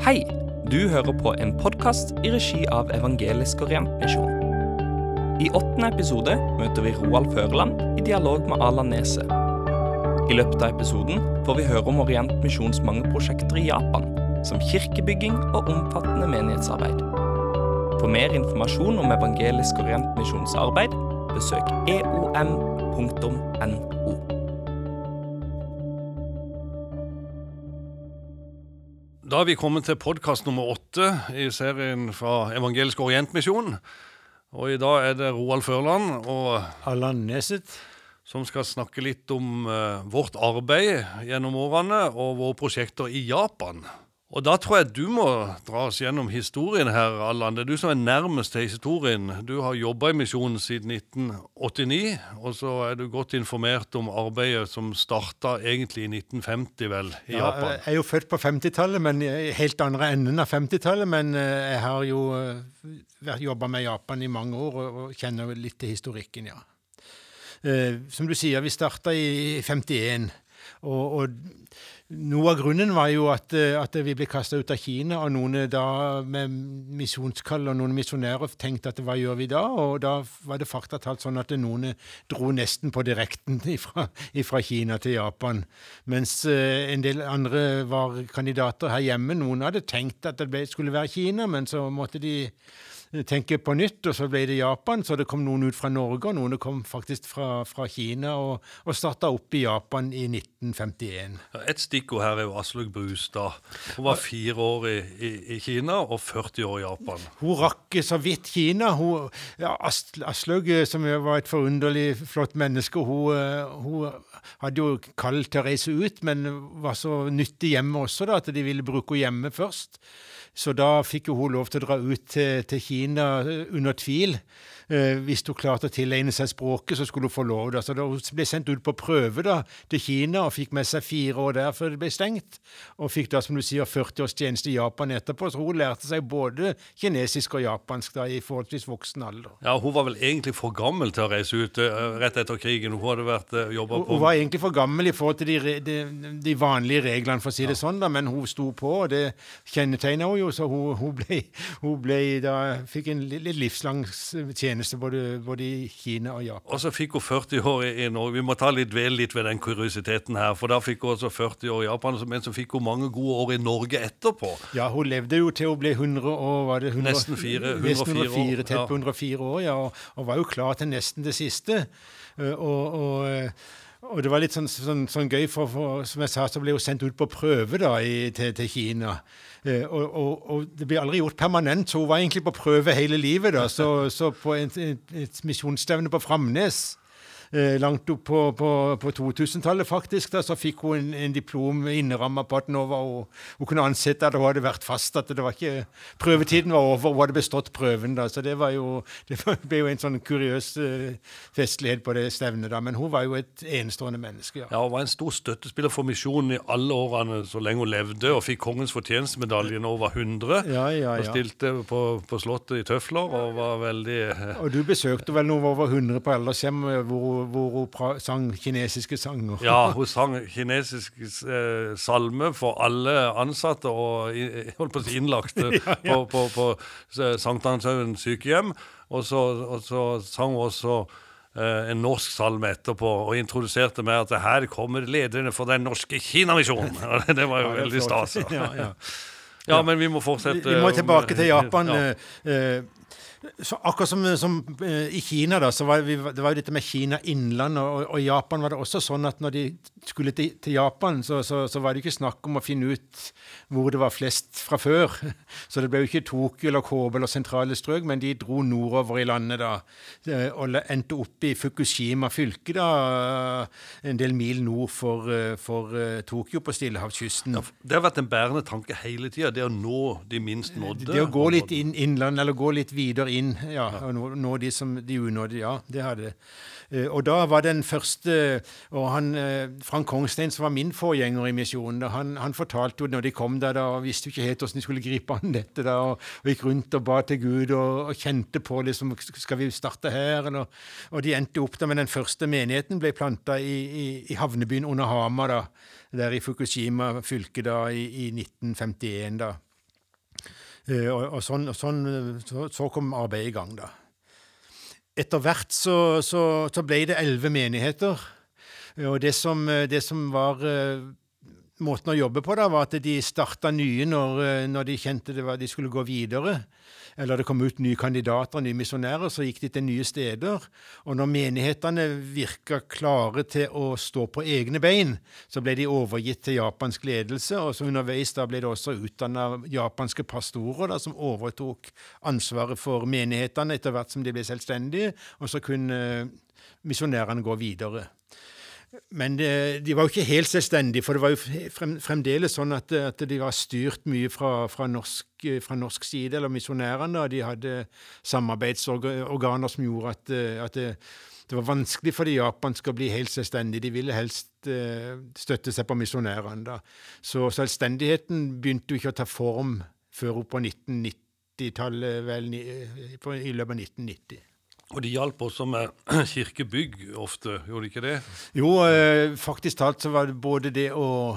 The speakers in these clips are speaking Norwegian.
Hei! Du hører på en podkast i regi av Evangelisk Orientmisjon. I åttende episode møter vi Roald Førland i dialog med Alan Nese. I løpet av episoden får vi høre om Orientmisjons mange prosjekter i Japan, som kirkebygging og omfattende menighetsarbeid. For mer informasjon om Evangelisk Orientmisjons arbeid, besøk eom.no. Da er vi kommet til podkast nummer åtte i serien fra Evangelisk Orientmisjon. Og i dag er det Roald Førland og Allan Neset. som skal snakke litt om uh, vårt arbeid gjennom årene og våre prosjekter i Japan. Og da tror jeg du må dra oss gjennom historien her, Allan. Det er du som er nærmest til historien. Du har jobba i misjonen siden 1989, og så er du godt informert om arbeidet som starta egentlig i 1950, vel, i Ja, Japan. jeg er jo født på 50-tallet, men helt andre enden av 50-tallet. Men eh, jeg har jo jobba med Japan i mange år og, og kjenner litt til historikken, ja. Eh, som du sier, vi starta i 51. Og, og noe av grunnen var jo at, eh, at vi ble kasta ut av Kina, og noen da med misjonskall og noen misjonærer tenkte at hva gjør vi da? Og da var det faktatalt sånn at noen dro nesten på direkten fra Kina til Japan. Mens eh, en del andre var kandidater her hjemme. Noen hadde tenkt at det skulle være Kina, men så måtte de tenke på nytt, og så ble det Japan. Så det kom noen ut fra Norge, og noen kom faktisk fra, fra Kina, og, og starta opp i Japan i 1951. Et stikkord her er jo Aslaug Brustad. Hun var fire år i, i, i Kina og 40 år i Japan. Hun rakk så vidt Kina. Hun, ja, Aslaug, som var et forunderlig flott menneske, hun, eh, hun hadde jo kall til å reise ut, men var så nyttig hjemme også, da, at de ville bruke henne hjemme først. Så da fikk jo hun lov til å dra ut til, til Kina eh, under tvil. Eh, hvis hun klarte å tilegne seg språket, så skulle hun få lov. Da. Så da hun ble sendt ut på prøve da, til Kina og fikk med seg fire år der før det ble stengt. Og fikk da, som du sier, 40 års tjeneste i Japan etterpå. Så hun lærte seg både kinesisk og japansk da, i forholdsvis voksen alder. Ja, Hun var vel egentlig for gammel til å reise ut eh, rett etter krigen. Hun hadde vært uh, jobba på hun var egentlig for gammel i forhold til de, de, de vanlige reglene, for å si det sånn, da, men hun sto på, og det kjennetegna hun jo, så hun, hun, ble, hun ble da, fikk en litt livslang s- tjeneste både, både i Kina og Japan. Og så fikk hun 40 år i, Norge. Vi må ta litt vel litt ved den kuriositeten her. For da fikk hun også 40 år i Japan, men så fikk hun mange gode år i Norge etterpå. Ja, hun levde jo til hun ble 100 år, var det 100, Nesten fire, nesten 104 år, 104, tett på 104 år, ja, og, og var jo klar til nesten det siste. Eh, og, og, eh, og det var litt sånn, sånn, sånn gøy, for, for som jeg sa, så ble hun sendt ut på prøve da, i, til, til Kina. Eh, og, og, og det ble aldri gjort permanent, så hun var egentlig på prøve hele livet. da, Så, så på et, et, et misjonsstevne på Framnes langt opp på, på, på 2000-tallet, faktisk, da, så fikk hun en, en diplom innramma på at nå var hun, hun kunne ansette at hun hadde vært fast, at det var ikke, prøvetiden var over, hun hadde bestått prøven. da, Så det var jo, det ble jo en sånn kuriøs eh, festlighet på det stevnet, da, men hun var jo et enestående menneske. ja. Ja, Hun var en stor støttespiller for misjonen i alle årene så lenge hun levde, og fikk Kongens fortjenestemedalje når hun var 100. Ja, ja, Og stilte på, på Slottet i tøfler og var veldig eh, Og du besøkte vel noe over 100 på aldershjem eh, hvor, hvor hun sang kinesiske sanger? Ja, hun sang kinesisk eh, salme for alle ansatte og holdt på å si innlagte på, på, på Sankthanshaugen sykehjem. Og så, og så sang hun også eh, en norsk salme etterpå og introduserte med at her kommer lederne for den norske Kinamisjonen. Det var jo Ja, veldig stas. Ja, ja. Ja, men vi må fortsette. vi må tilbake til Japan. Ja. eh, eh, så akkurat som, som eh, i Kina, da, så var vi, det var jo dette med Kina innland, og, og Japan var det også sånn at når de skulle til, til Japan, så, så, så var det ikke snakk om å finne ut hvor det var flest fra før. Så det ble jo ikke Tokyo eller Kobe eller sentrale strøk, men de dro nordover i landet da, eh, og endte opp i Fukushima fylke, da, en del mil nord for, eh, for eh, Tokyo på Stillehavskysten. Det har vært en bærende tanke hele tida, det å nå de minst nådde. Det å gå litt inn, innland, eller gå litt videre inn, ja, og nå, nå de som de unådige. ja, det hadde det. Eh, Og da var den første Og han, eh, Frank Kongstein, som var min forgjenger i misjonen, han, han fortalte jo når de kom der, da, og visste jo ikke helt hvordan de skulle gripe an dette, da, og, og gikk rundt og ba til Gud og, og kjente på liksom Skal vi starte her, eller Og de endte opp da med den første menigheten ble planta i, i, i havnebyen under Hamar, da, der i Fukushima fylke da, i, i 1951. da. Eh, og, og, sånn, og sånn, så, så, kom arbeidet i gang, da. Etter hvert så, så, så ble det elleve menigheter. Og det som, det som var måten å jobbe på da, var at de starta nye når, når de kjente det var, de skulle gå videre eller det kom ut nye kandidater, nye misjonærer, så gikk de til nye steder. Og når menighetene virka klare til å stå på egne bein, så ble de overgitt til japansk ledelse, og så underveis da ble det også utdanna japanske pastorer da, som overtok ansvaret for menighetene etter hvert som de ble selvstendige, og så kunne misjonærene gå videre. Men de, de var jo ikke helt selvstendige, for det var jo fremdeles sånn at, at de var styrt mye fra, fra, norsk, fra norsk, side, eller misjonærene. De hadde samarbeidsorganer som gjorde at, at det, det, var vanskelig for de japanske å bli helt selvstendige. De ville helst uh, støtte seg på misjonærene. Så selvstendigheten begynte jo ikke å ta form før på 1990-tallet, vel, i løpet av 1990. Og de hjalp også med kirkebygg ofte, gjorde de ikke det? Jo, eh, faktisk talt så var det både det å,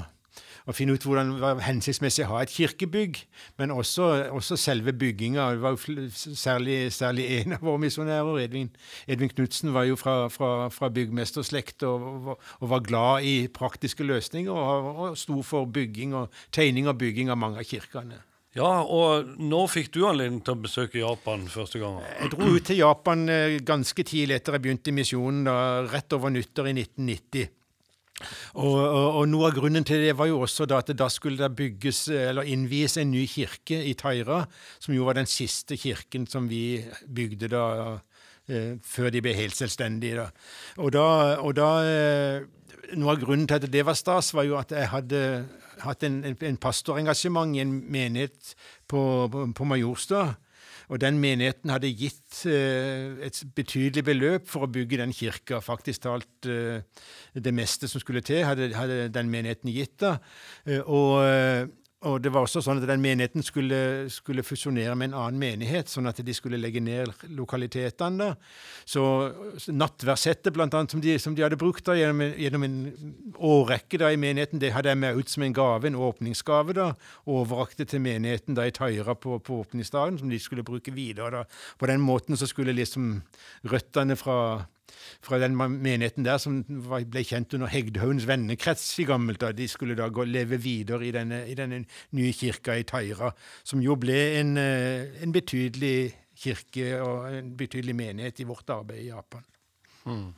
å finne ut hvordan det var hensiktsmessig å ha et kirkebygg, men også, også selve bygginga. Det var særlig, særlig en av våre misjonærer, Edvin, Edvin Knutsen, var jo fra, fra, fra byggmesterslekt og, og, var glad i praktiske løsninger og, og sto for bygging og tegning og bygging av mange av kirkene. Ja, og nå fikk du anledning til å besøke Japan første gang? Jeg dro ut til Japan eh, ganske tidlig etter jeg begynte i misjonen, rett over nyttår i 1990. Og, og, og, Noe av grunnen til det var jo også da at da skulle det bygges, eller innvies en ny kirke i Taira, som jo var den siste kirken som vi bygde da, eh, før de ble helt selvstendige. Da. Og da, og da eh, Noe av grunnen til at det var stas, var jo at jeg hadde hatt en, en pastorengasjement i en menighet på, på, på Majorstad. Og den menigheten hadde gitt eh, et betydelig beløp for å bygge den kirka. Faktisk talt eh, det meste som skulle til, hadde, hadde den menigheten gitt. da. Eh, og eh, og det var også sånn at den menigheten skulle, skulle, fusjonere med en annen menighet, sånn at de skulle legge ned lokalitetene. Så nattverdsettet, blant annet, som de, som de hadde brukt da, gjennom, gjennom, en årrekke da, i menigheten, det hadde jeg med ut som en gave, en åpningsgave. da, Overrakte til menigheten da i Tøyra på, på åpningsdagen, som de skulle bruke videre. da. På den måten så skulle liksom røttene fra fra den menigheten der som ble kjent under Hegdhaugens vennekrets i gammelt. da. De skulle da gå, leve videre i denne, i denne, nye kirka i Taira, som jo ble en, eh, en, betydelig kirke og en betydelig menighet i vårt arbeid i Japan. Mm.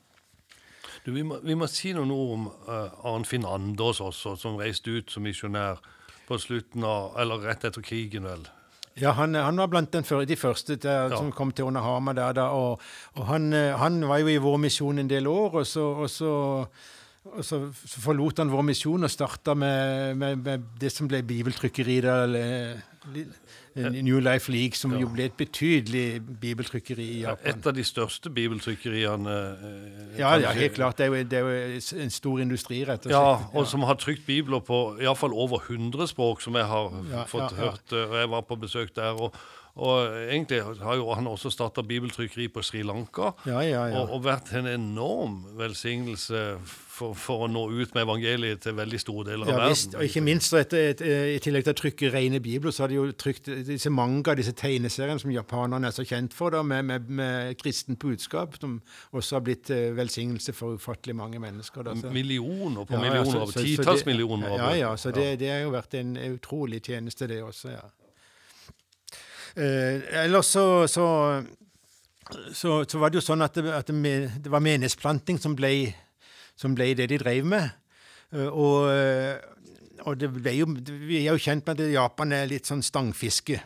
Du, vi, må, vi, må, si noen ord om uh, Arnfinn Anders også, som reiste ut som misjonær på slutten av, eller rett etter krigen, vel? Ja, han, han, var blant den, de første der, ja. som kom til Onahama der. Da, og, og han, han, var jo i vår misjon en del år, og så, og så, og så forlot han vår misjon og starta med, med, med, det som ble bibeltrykkeri der. New Life League, som ja. jo ble et betydelig bibeltrykkeri i Japan. Et av de største bibeltrykkeriene. Eh, ja, ja, helt klart. Det er, jo, det er, jo, en stor industri, rett og slett. Ja, og som har trykt bibler på iallfall over 100 språk, som jeg har ja, fått ja, hørt. Eh, og Jeg var på besøk der. og og egentlig har jo han også starta bibeltrykkeri på Sri Lanka. Ja, ja, ja. Og, og, vært en enorm velsignelse for, for, å nå ut med evangeliet til veldig store deler av verden. Visst, og ikke minst, et, et, et, i tillegg til å trykke rene bibler, så har de jo trykt disse manga, disse tegneseriene som japanerne er så kjent for, da, med, med, med kristent budskap, som også har blitt uh, velsignelse for ufattelig mange mennesker. Da, millioner på millioner, så, så, titalls millioner. Ja, ja, så det, det har jo vært en utrolig tjeneste, det også. ja. Eh, ellers så, så, så, så, var det jo sånn at det, at det var menighetsplanting som ble, som ble, det de drev med. Eh, og, og det ble jo, vi er jo kjent med at Japan er litt sånn stangfiske.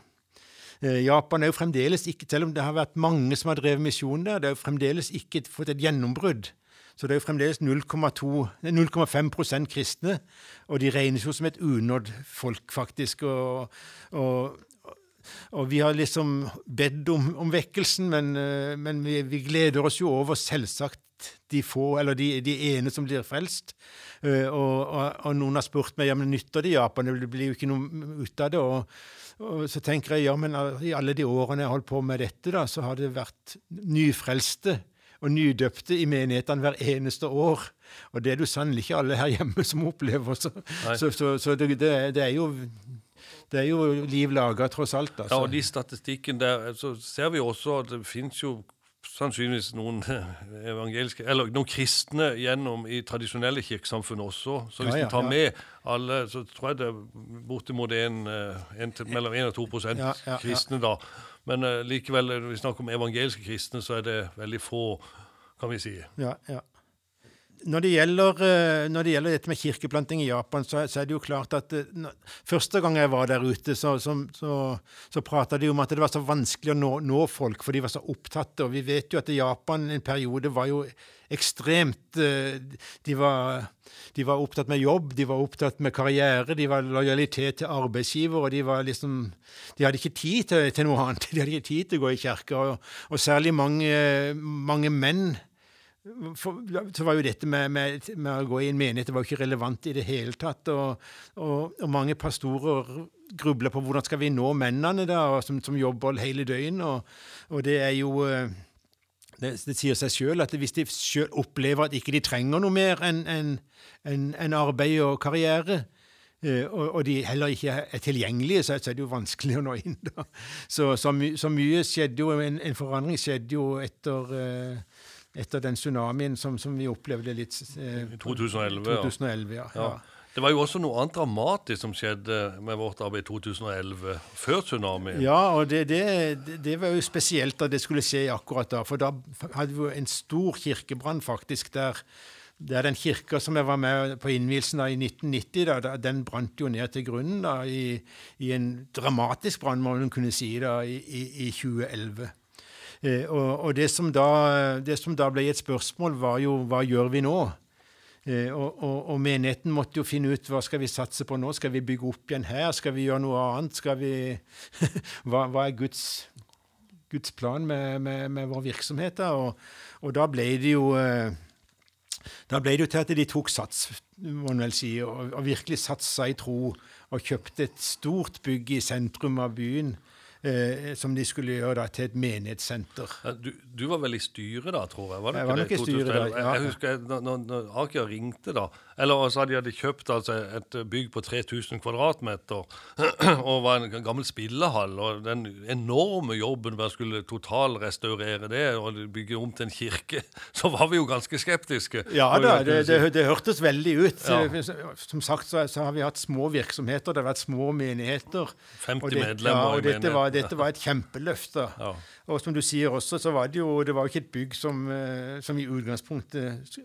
Eh, Japan er jo fremdeles ikke, selv om det har vært mange som har drevet misjon der, det er jo fremdeles ikke fått et gjennombrudd. Så det er jo fremdeles 0,5% kristne, og de regnes jo som et unådd folk, faktisk. Og, og, og vi har liksom bedt om, om vekkelsen, men, eh, men vi, vi, gleder oss jo over selvsagt de få, eller de, de ene som blir frelst. Uh, og, og, og, noen har spurt meg ja, men nytter det Japan, det blir jo ikke noe ut av det. Og, og, så tenker jeg ja, men i alle de årene jeg har holdt på med dette, da, så har det vært nyfrelste og nydøpte i menighetene hver eneste år. Og det er det jo sannelig ikke alle her hjemme som opplever. Så, så, så, så det, det, er jo det er jo liv laga, tross alt. Altså. Ja, og de statistikken der, så ser vi også at det fins jo sannsynligvis noen evangeliske, eller noen kristne gjennom i tradisjonelle kirkesamfunn også. Så hvis Ja, ja, tar ja. med alle, så tror jeg det er bortimot en, eh, en til, mellom 1 og 2 prosent Ja, ja, ja. kristne da. Men uh, likevel, når vi snakker om evangeliske kristne, så er det veldig få, kan vi si. Ja, ja. Når det, gjelder, eh, når det gjelder dette med kirkeplanting i Japan, så, så er det jo klart at eh, første gang jeg var der ute, så, så, så, så prata de om at det var så vanskelig å nå, nå folk, for de var så opptatte. Og vi vet jo at Japan en periode var jo ekstremt eh, De var, de var opptatt med jobb, de var opptatt med karriere, de var lojalitet til arbeidsgiver, og de var liksom De hadde ikke tid til, til noe annet. De hadde ikke tid til å gå i kirka. Og, og særlig mange, mange menn for, så var jo dette med, med, med å gå i en menighet det var jo ikke relevant i det hele tatt. Og, og, og mange pastorer grubler på hvordan skal vi nå mennene da, som, som jobber hele døgnet. Og, og det er jo eh, det, det sier seg sjøl at hvis de sjøl opplever at ikke de trenger noe mer enn en, en, en arbeid og karriere, eh, og, de heller ikke er tilgjengelige, så er det jo vanskelig å nå inn. da. Så, så, my, så mye skjedde jo, en, en forandring skjedde jo etter, eh, etter den tsunamien som, som vi opplevde litt eh, I 2011, ja. 2011 ja. Ja. Det var jo også noe annet dramatisk som skjedde med vårt arbeid i 2011, før tsunamien. Ja, og det, det, det- var jo spesielt at det skulle skje akkurat da. For da hadde vi jo en stor kirkebrann faktisk der. Der den kirka som jeg var med på innvielsen av i 1990, da, da, den brant jo ned til grunnen da, i, i en dramatisk brann, må man kunne si, da, i, i, i 2011. Eh, og og det, som da, det som da ble et spørsmål, var jo hva gjør vi nå? Eh, og, og, og menigheten måtte jo finne ut hva skal vi satse på nå. Skal vi bygge opp igjen her? Skal vi gjøre noe annet? Vi hva, hva er Guds, Guds plan med, med, med vår virksomhet? da? Og, og da ble det jo eh, da ble det jo til at de tok sats, må man vel si, og, og virkelig satsa i tro. Og kjøpte et stort bygg i sentrum av byen eh, som de skulle gjøre da, til et menighetssenter. Du, du var vel i styret da, tror jeg? var du Jeg ikke var det, nok i styret da, ja. Jeg, jeg husker når Aker ringte da, eller så hadde de kjøpt altså, et bygg på 3000 kvadratmeter, og var en gammel spillehall, og den enorme jobben med å skulle totalrestaurere det, og bygge om til en kirke, så var vi jo ganske skeptiske. Ja da, det, det, det hørtes veldig ut. Ja. Som sagt så, så har vi hatt små virksomheter, det har vært små menigheter. 50 og det- medlemmer ja, i og dette var, dette var et kjempeløft. da. Ja. Og som du sier også, så var det jo det var ikke et bygg som, eh, som i utgangspunktet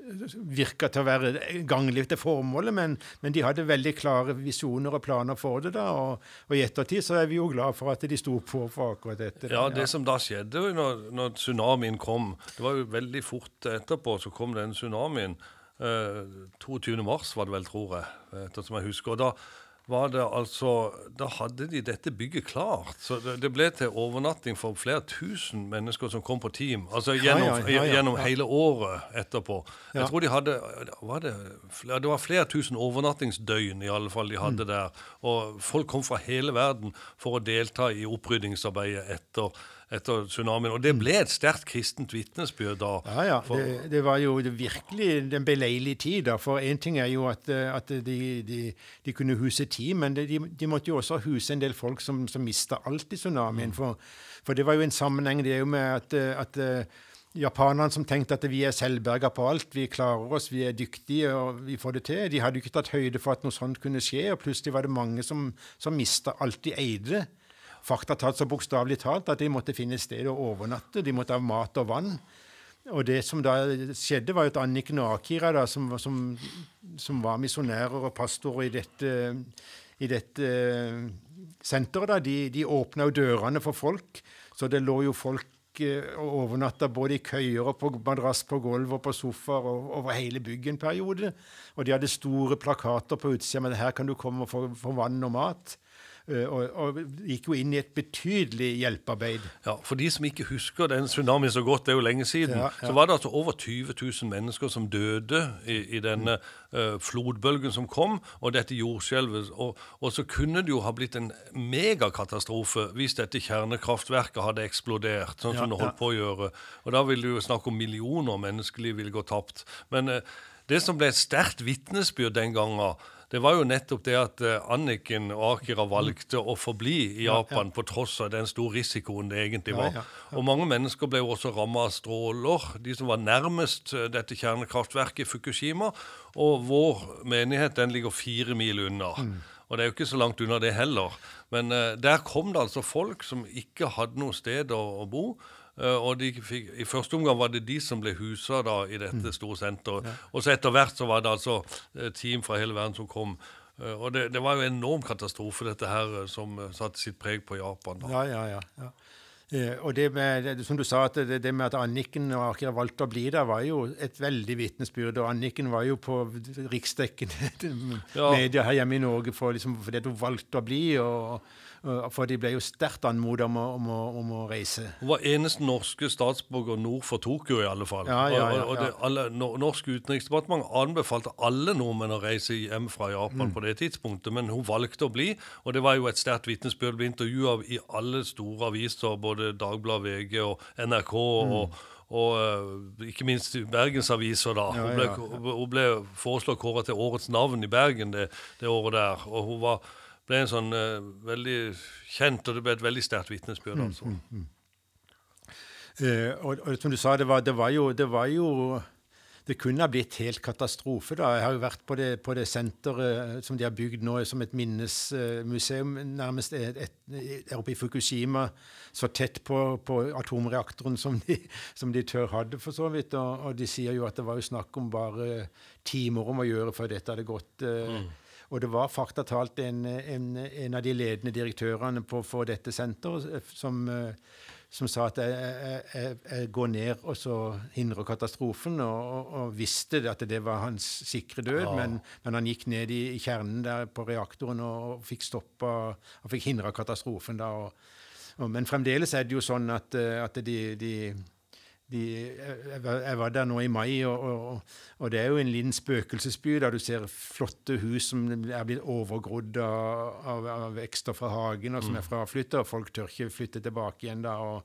virka til å være gagnlig til formålet, men, men de hadde veldig klare visjoner og planer for det. da, Og, og i ettertid så er vi jo glad for at de sto på for akkurat dette. Ja, det som da skjedde når, når tsunamien kom Det var jo veldig fort etterpå så kom den tsunamien. Eh, 22. mars var det vel, tror jeg, ettersom jeg husker. Og da var det altså Da hadde de dette bygget klart. Så det, det ble til overnatting for flere tusen mennesker som kom på team. Altså gjennom, ja, ja, ja, gjennom hele året etterpå. Jeg tror de hadde var det, det var flere tusen overnattingsdøgn i alle fall de Mm. hadde der. Og folk kom fra hele verden for å delta i opprydningsarbeidet etter, etter tsunamien. Og det ble et sterkt kristent vitnesbyrd da. Ja, ja. For- Det, det var jo virkelig den beleilige tid. da, For én ting er jo at, eh, at de, de, de kunne huse ti, men de, de måtte jo også huse en del folk som, som mista alt i tsunamien. For, for det var jo en sammenheng det er jo med at, eh, at eh, japanerne som tenkte at vi er selvberga på alt, vi klarer oss, vi er dyktige og vi får det til. De hadde jo ikke tatt høyde for at noe sånt kunne skje, og plutselig var det mange som, som mista alt de eide. Fakta tatt så bokstavelig talt at de måtte finne et sted å overnatte, de måtte ha mat og vann. Og det som da skjedde, var jo at Anniken og Akira, da, som, som, som var misjonærer og pastorer i dette, i dette eh, senteret, da, de, de åpna jo dørene for folk. Så det lå jo folk eh, og overnatta både i køyer og på madrass på gulv og på sofaer og over hele bygget en periode. Og de hadde store plakater på utsida med 'her kan du komme og få, få vann og mat'. Eh, Og, og gikk jo inn i et betydelig hjelpearbeid. Ja, For de som ikke husker den tsunamien så godt, det er jo lenge siden, Ja, ja. så var det altså over 20 000 mennesker som døde i, i denne uh, flodbølgen som kom, og dette jordskjelvet. Og, og så kunne det jo ha blitt en megakatastrofe hvis dette kjernekraftverket hadde eksplodert, sånn som Ja, det holdt på å gjøre. Og da ville det jo snakke om millioner menneskeliv ville gå tapt. Men uh, det som ble et sterkt vitnesbyrd den gangen, det var jo nettopp det at eh, Anniken og Akira valgte å forbli i Japan på tross av den store risikoen det egentlig var. Og mange mennesker ble jo også ramma av stråler, de som var nærmest eh, dette kjernekraftverket i Fukushima. Og vår menighet den ligger fire mil unna. Mm. Og det er jo ikke så langt unna det heller. Men uh, der kom det altså folk som ikke hadde noe sted å, å bo. Eh, og fikk, I første omgang var det de som ble husa da i dette Mm. store senteret. Og så etter hvert så var det altså eh, team fra hele verden som kom. Eh, og det, det var jo en enorm katastrofe, dette her, som satte sitt preg på Japan. da. Ja, ja, ja. ja. Eh, og det med, som du sa, at det, det med at Anniken og Akira valgte å bli der, var jo et veldig vitnesbyrd. Og Anniken var jo på riksdekkende Ja. medier her hjemme i Norge for, liksom, fordi hun valgte å bli. Og, for de ble jo sterkt anmodet om, om, om å reise. Hun var eneste norske statsborger nord for Tokyo, i alle fall. Ja, ja, ja, og og det, alle, Norsk utenriksdepartement anbefalte alle nordmenn å reise hjem fra Japan på det tidspunktet, men hun valgte å bli, og det var jo et sterkt vitnesbyrd. Ble intervjua i alle store aviser, både Dagbladet, VG og NRK. og og eh, ikke minst i Bergensaviser, da. Ja, Hun ble, hun ble foreslått kåret til årets navn i Bergen det, det året der. Og hun var, ble en sånn uh, veldig kjent, og det ble et veldig sterkt vitnesbyrd. altså. Eh, og, og som du sa, det var, det var jo Det var jo det kunne ha blitt helt katastrofe. da. Jeg har jo vært på det, på det senteret som de har bygd nå som et minnesmuseum, nærmest et, et, et, oppe i Fukushima. Så tett på, på atomreaktoren som de, som de tør hadde, for så vidt. Og, og de sier jo at det var jo snakk om bare timer om å gjøre før dette hadde gått. eh, Og det var fakta talt en, en, en av de ledende direktørene på, for dette senteret eh, som eh, som sa at jeg, jeg, jeg, jeg går ned og så hindrer katastrofen, og, og, og visste at det var hans sikre død, men, men han gikk ned i, i kjernen der på reaktoren og, fikk stoppa og fikk hindra katastrofen. da, og, Men fremdeles er det jo sånn at, eh, at de, de de, jeg, var- der nå i mai, og, og, og det er jo en liten spøkelsesby der du ser flotte hus som er blitt overgrodd av, av, av vekster fra hagen, og som er fraflytta, og folk tør ikke flytte tilbake igjen da. og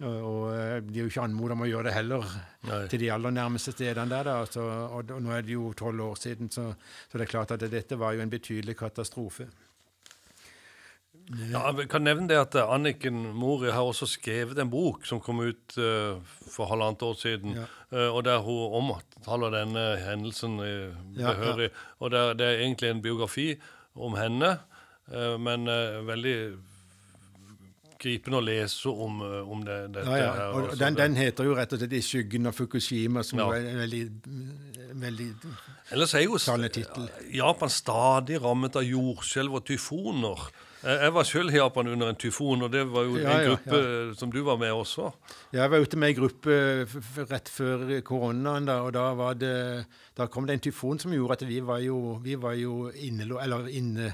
og, de er jo ikke anmodet om å gjøre det heller Nei. til de aller nærmeste stedene der. da, så, og, og nå er det jo tolv år siden, så, så det er klart at dette var jo en betydelig katastrofe. Ja, jeg kan nevne det at eh, Anniken Mori har også skrevet en bok som kom ut uh, for halvannet år siden, Ja. uh, og der hun omtaler denne hendelsen uh, Ja, behørig. Og der, det er egentlig en biografi om henne, men veldig gripende å lese om, om det, dette her. Og altså. den, den heter jo rett og slett 'I skyggen av Fukushima', som er en veldig, veldig Ellers er jo. Japan stadig rammet av jordskjelv og tyfoner. Jeg var selv i Japan under en tyfon, og det var jo Ja, en ja, gruppe som du var med også. Jeg var ute med ei gruppe rett før koronaen, da, og da, var det, da kom det en tyfon som gjorde at vi var jo, vi var jo inne, eller inne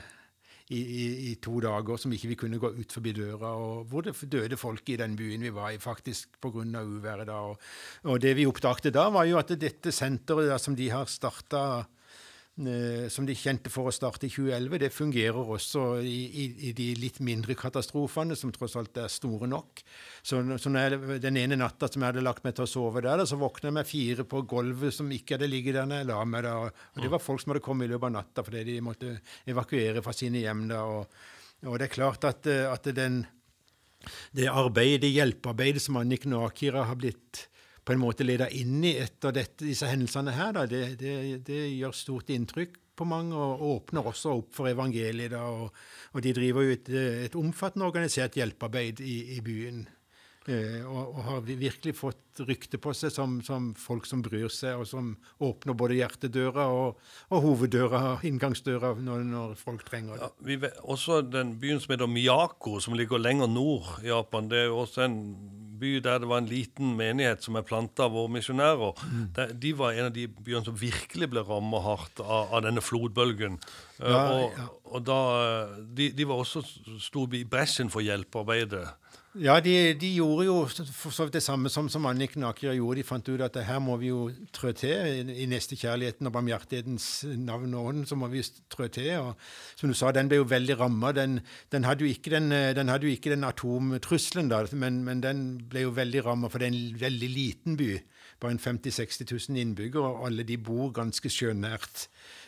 i, i, i to dager som ikke vi kunne gå ut forbi døra, og hvor det døde folk i den byen vi var i, faktisk pga. uværet da. Og, og det vi oppdaget da, var jo at dette senteret da, som de har starta som de kjente for å starte i 2011, det fungerer også i, i, i de litt mindre katastrofene, som tross alt er store nok. Så, så jeg, den ene natta som jeg hadde lagt meg til å sove der, så våkna jeg med fire på gulvet som ikke hadde ligget der når jeg la meg. der. Og det var folk som hadde kommet i løpet av natta fordi de måtte evakuere fra sine hjem. der. og, og det er klart at, eh, at den det arbeidet, det hjelpearbeidet som Anniken og Akira har blitt på en måte leda inn i etter dette, disse hendelsene her, da, det, det, det gjør stort inntrykk på mange og åpner også opp for evangeliet. Da, og, og de driver jo et, et omfattende organisert hjelpearbeid i, i byen. Eh, og, og har virkelig fått rykte på seg som, som folk som bryr seg, og som åpner både hjertedøra og, og hoveddøra, inngangsdøra, når, når folk trenger det. Ja, vi vet, også den byen som heter Miyako, som ligger lenger nord i Japan. Det er jo også en by der det var en liten menighet som er planta av våre misjonærer. Mm. De, De var en av de byene som virkelig ble rammet hardt av, av denne flodbølgen. Eh, Ja, og, ja. og da, eh, de, de var også sto i bresjen for hjelpearbeidet. Ja, de, de gjorde jo for så vidt det samme som, som Anniken og Akira gjorde. De fant ut at her må vi jo trå til. I, i nestekjærligheten og barmhjertighetens navn og ånd så må vi trå til. Og som du sa, den ble jo veldig ramma. Den, den, hadde jo ikke den, eh, den jo ikke den atomtrusselen, da, men, men den ble jo veldig ramma, for det er en veldig liten by. Bare en 50 000-60 000 innbyggere, og alle de bor ganske sjønært.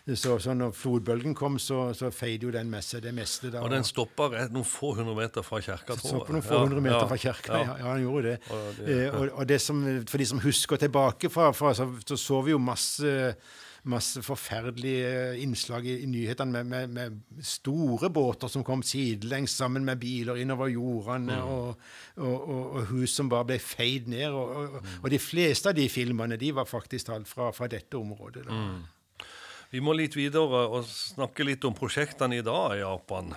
Så, så når flodbølgen kom, så, så feide jo den med seg det meste. da. Og den stoppa noen få hundre meter fra kirka, tror jeg. på noen få hundre meter fra kirka, ja. ja, han gjorde det. Og det- Eh, og, og det som, for de som husker tilbake fra, fra så, så så vi jo masse masse forferdelige innslag i, i nyhetene med, med, med store båter som kom sidelengs sammen med biler innover jordene, og, og, og, og hus som bare ble feid ned. Og, de fleste av de filmene de var faktisk talt fra, fra dette området. Da. Vi må litt videre og snakke litt om prosjektene i dag i Japan.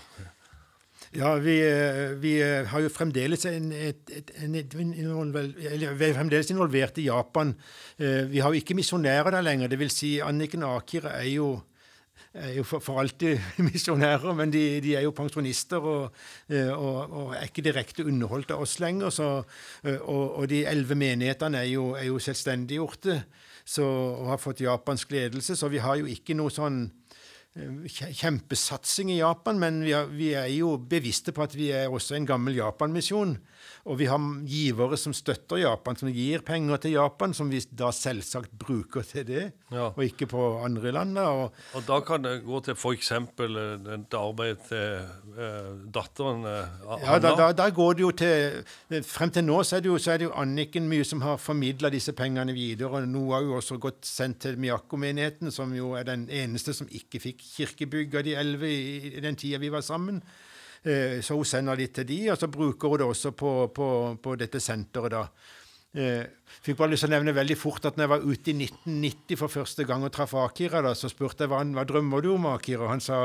Ja, vi, eh, vi eh, har jo fremdeles en, et, et, en, vi er fremdeles involvert i Japan. Eh, Vi har jo ikke misjonærer der lenger. Det vil si, Anniken Aker er jo, er jo for, alltid misjonærer, men de, de er jo pensjonister og, og, og er ikke direkte underholdt av oss lenger. Så, og, og de elleve menighetene er jo, er jo selvstendiggjorte og har fått japansk ledelse, så vi har jo ikke noe sånn kjempesatsing i Japan, men vi vi er jo bevisste på at vi er også en gammel Japan-misjon. Og vi har givere som støtter Japan, som gir penger til Japan, som vi da selvsagt bruker til det, Ja. og ikke på andre land. Og, Og da kan det gå til f.eks. dette arbeidet til eh, datteren eh, ja, da, Anna. da, da går det jo til Frem til nå så er det jo, så er det jo Anniken mye som har formidla disse pengene videre. og Noe har jo også gått sendt til Miyako-menigheten, som jo er den eneste som ikke fikk kirkebygg av de elleve i, i den tida vi var sammen. Eh, Så hun sender litt til de, og så bruker hun det også på, på, på dette senteret. da. Eh, fikk bare lyst til å nevne veldig fort at når jeg var ute i 1990 for første gang og traff Akira, da, så spurte jeg hva, han, hva drømmer du om, Akira? Og han sa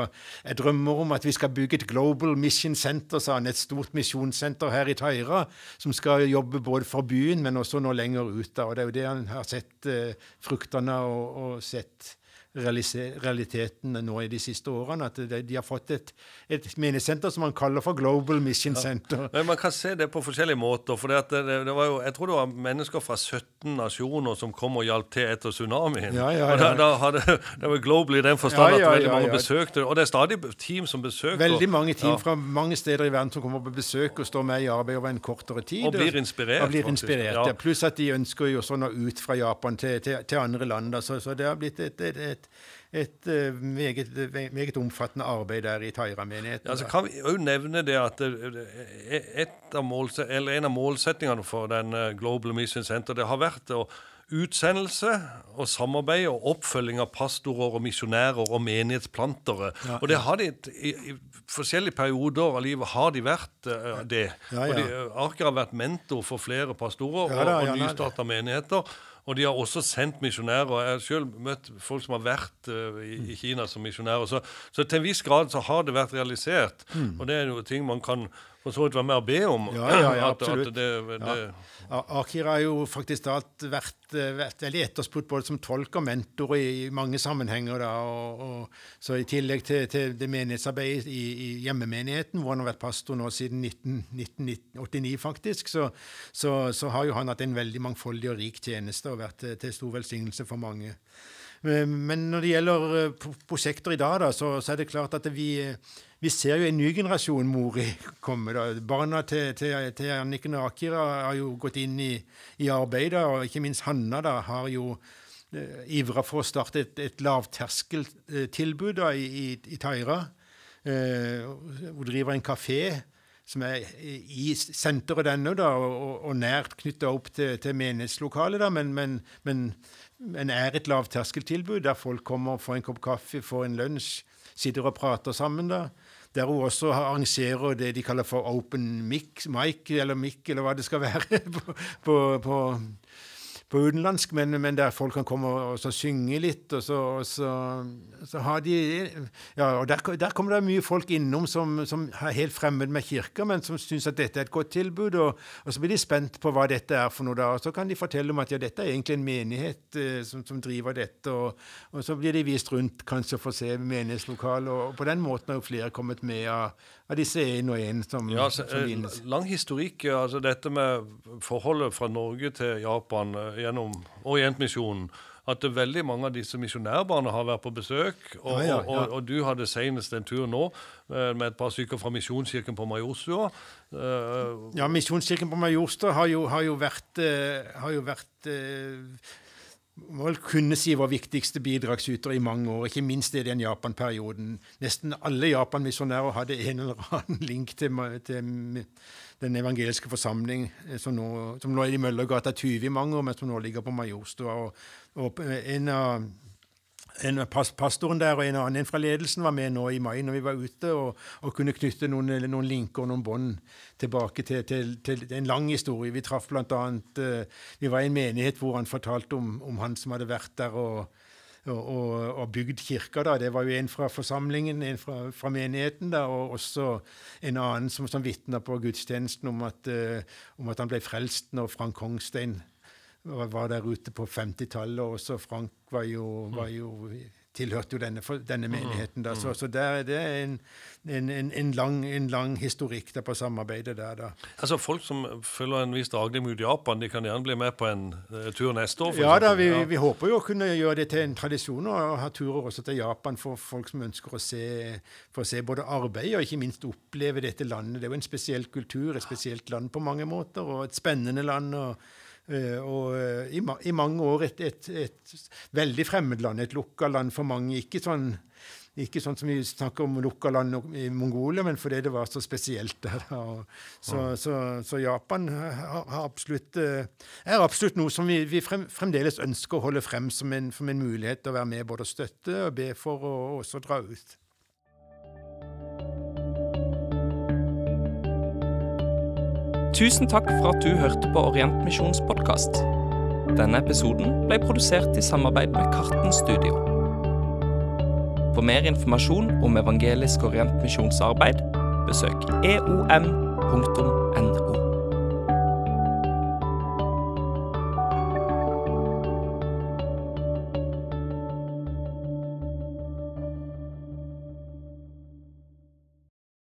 jeg drømmer om at vi skal bygge et Global Mission Center, sa han, et stort misjonssenter her i Taira, som skal jobbe både for byen, men også nå lenger ut. da, og Det er jo det han har sett eh, fruktene og, og sett realiteten nå i de siste årene. At de, de har fått et, et menighetssenter som man kaller for Global Mission Center. Men man kan se det på forskjellige måter. for det, det, det var jo, Jeg tror det var mennesker fra 17 nasjoner som kom og hjalp til etter tsunamien. Ja, ja, Og da, ja. da hadde, det var global i den forstand Ja, ja, at veldig mange ja. besøkte Og det er stadig team som besøker. Veldig mange team Ja. fra mange steder i verden som kommer på besøk og står med i arbeid over en kortere tid. Og blir inspirert, Og blir inspirert, Ja. ja. Pluss at de ønsker jo sånn å ut fra Japan til, til, til andre land. Så, så det har blitt et, et, et, et eh, meget, meget omfattende arbeid der i Taira-menigheten. Ja, så kan vi òg nevne det at et av målse- eller en av målsettingene for den eh, Global Mission Center det har vært å utsendelse og samarbeid og oppfølging av pastorer og misjonærer og menighetsplantere. Ja, og det har de i, i forskjellige perioder av livet har de vært uh, det. Ja, Og de, ja. eh, Arker har vært mentor for flere pastorer Ja og, ja, og nystarta menigheter. Og de har også sendt misjonærer. Jeg har selv møtt folk som har vært uh, i, i Kina som misjonærer. Så, så til en viss grad så har det vært realisert. Og det er jo ting man kan for så vidt være med å be om. Ja, ja, ja, at, absolutt. At det, det, Ja. Akira har jo faktisk alt vært, vært veldig etterspurt både som tolk og mentor i, i mange sammenhenger. Da, og, og, så I tillegg til, til det menighetsarbeidet i, i hjemmemenigheten, hvor han har vært pastor nå siden 19, 1989, faktisk, så, så, så har jo han hatt en veldig mangfoldig og rik tjeneste og vært til, til stor velsignelse for mange. Men når det gjelder eh, prosjekter i dag, da, så, så er det klart at vi, vi ser jo en ny generasjon Mori komme. da. Barna til, til, til Anniken og Akira har jo gått inn i, i arbeidet, og ikke minst Hanna da, har jo eh, ivra for å starte et, et lavterskeltilbud da, i, i, i Taira. Eh, hun driver en kafé som er i senteret denne, da, og- og nært knytta opp til, til menighetslokalet, da, men, men, men, men er et lavterskeltilbud der folk kommer, og får en kopp kaffe, får en lunsj, sitter og prater sammen. da. Der hun også arrangerer det de kaller for open mic, mic eller mic, eller hva det skal være, på, på, på, på utenlandsk, men, men der folk kan komme og og så synge litt, og så, og så, så har de Ja, og der, der kommer det mye folk innom som, som er helt fremmed med kirka, men som syns at dette er et godt tilbud, og, og så blir de spent på hva dette er for noe, da, og så kan de fortelle om at ja, dette er egentlig en menighet eh, som, som driver dette, og, så blir de vist rundt kanskje for å se menighetslokalet. og, på den måten har jo flere kommet med av, av disse én og én som, ja, så, som eh, lang historikk. altså Dette med forholdet fra Norge til Japan eh, gjennom Orientmisjonen. At veldig mange av disse misjonærbarna har vært på besøk. Og, Ja, ja, ja. og, og du hadde senest en tur nå eh, med et par stykker fra Misjonskirken på Majorstua. Eh, Ja, Misjonskirken på Majorstua har har jo vært, eh, har jo vært må vel kunne si vår viktigste bidragsyter i mange år, ikke minst i den Japan-perioden. Nesten alle Japan-misjonærer hadde en eller annen link til, til den evangeliske forsamling, eh, som nå, som lå i Møllergata 20 i mange år, men som nå ligger på Majorstua. Og, og en av en pastoren der og en annen fra ledelsen var med nå i mai når vi var ute, og, og kunne knytte noen, noen linker og noen bånd tilbake til, til, til, en lang historie. Vi traff annet uh, Vi var i en menighet hvor han fortalte om, om han som hadde vært der og, og, og bygd kirka. da. Det var jo en fra forsamlingen, en fra, fra menigheten, da, og også en annen som, som vitna på gudstjenesten om at, uh, om at han ble frelst når Frank Kongstein var der ute på 50-tallet. Også Frank var jo, var jo tilhørte jo denne, denne menigheten. Da. Så, så der, det er en, en, en, lang, en, lang, historikk der på samarbeidet der. Da. Altså Folk som følger en viss daglig mot Japan, de kan gjerne bli med på en uh, tur neste år? ja, da, vi, ja. vi, håper jo å kunne gjøre det til en tradisjon og ha turer også til Japan for folk som ønsker å se, se både arbeid og ikke minst oppleve dette landet. Det er jo en spesiell kultur, et spesielt land på mange måter, og et spennende land. og og uh, i, ma i, mange år et, et, et, veldig fremmedland, et lukka land for mange. Ikke sånn, ikke sånn som vi snakker om lukka land i Mongolia, men fordi det var så spesielt der. Så, så, så, Japan har, har absolutt, uh, er absolutt noe som vi, vi frem, fremdeles ønsker å holde frem som en, som en, mulighet til å være med både å støtte og be for, og også dra ut. Tusen takk for at du hørte på Orientmisjons podkast. Denne episoden ble produsert i samarbeid med Karten Studio. For mer informasjon om Evangelisk Orientmisjonsarbeid, besøk eom.no.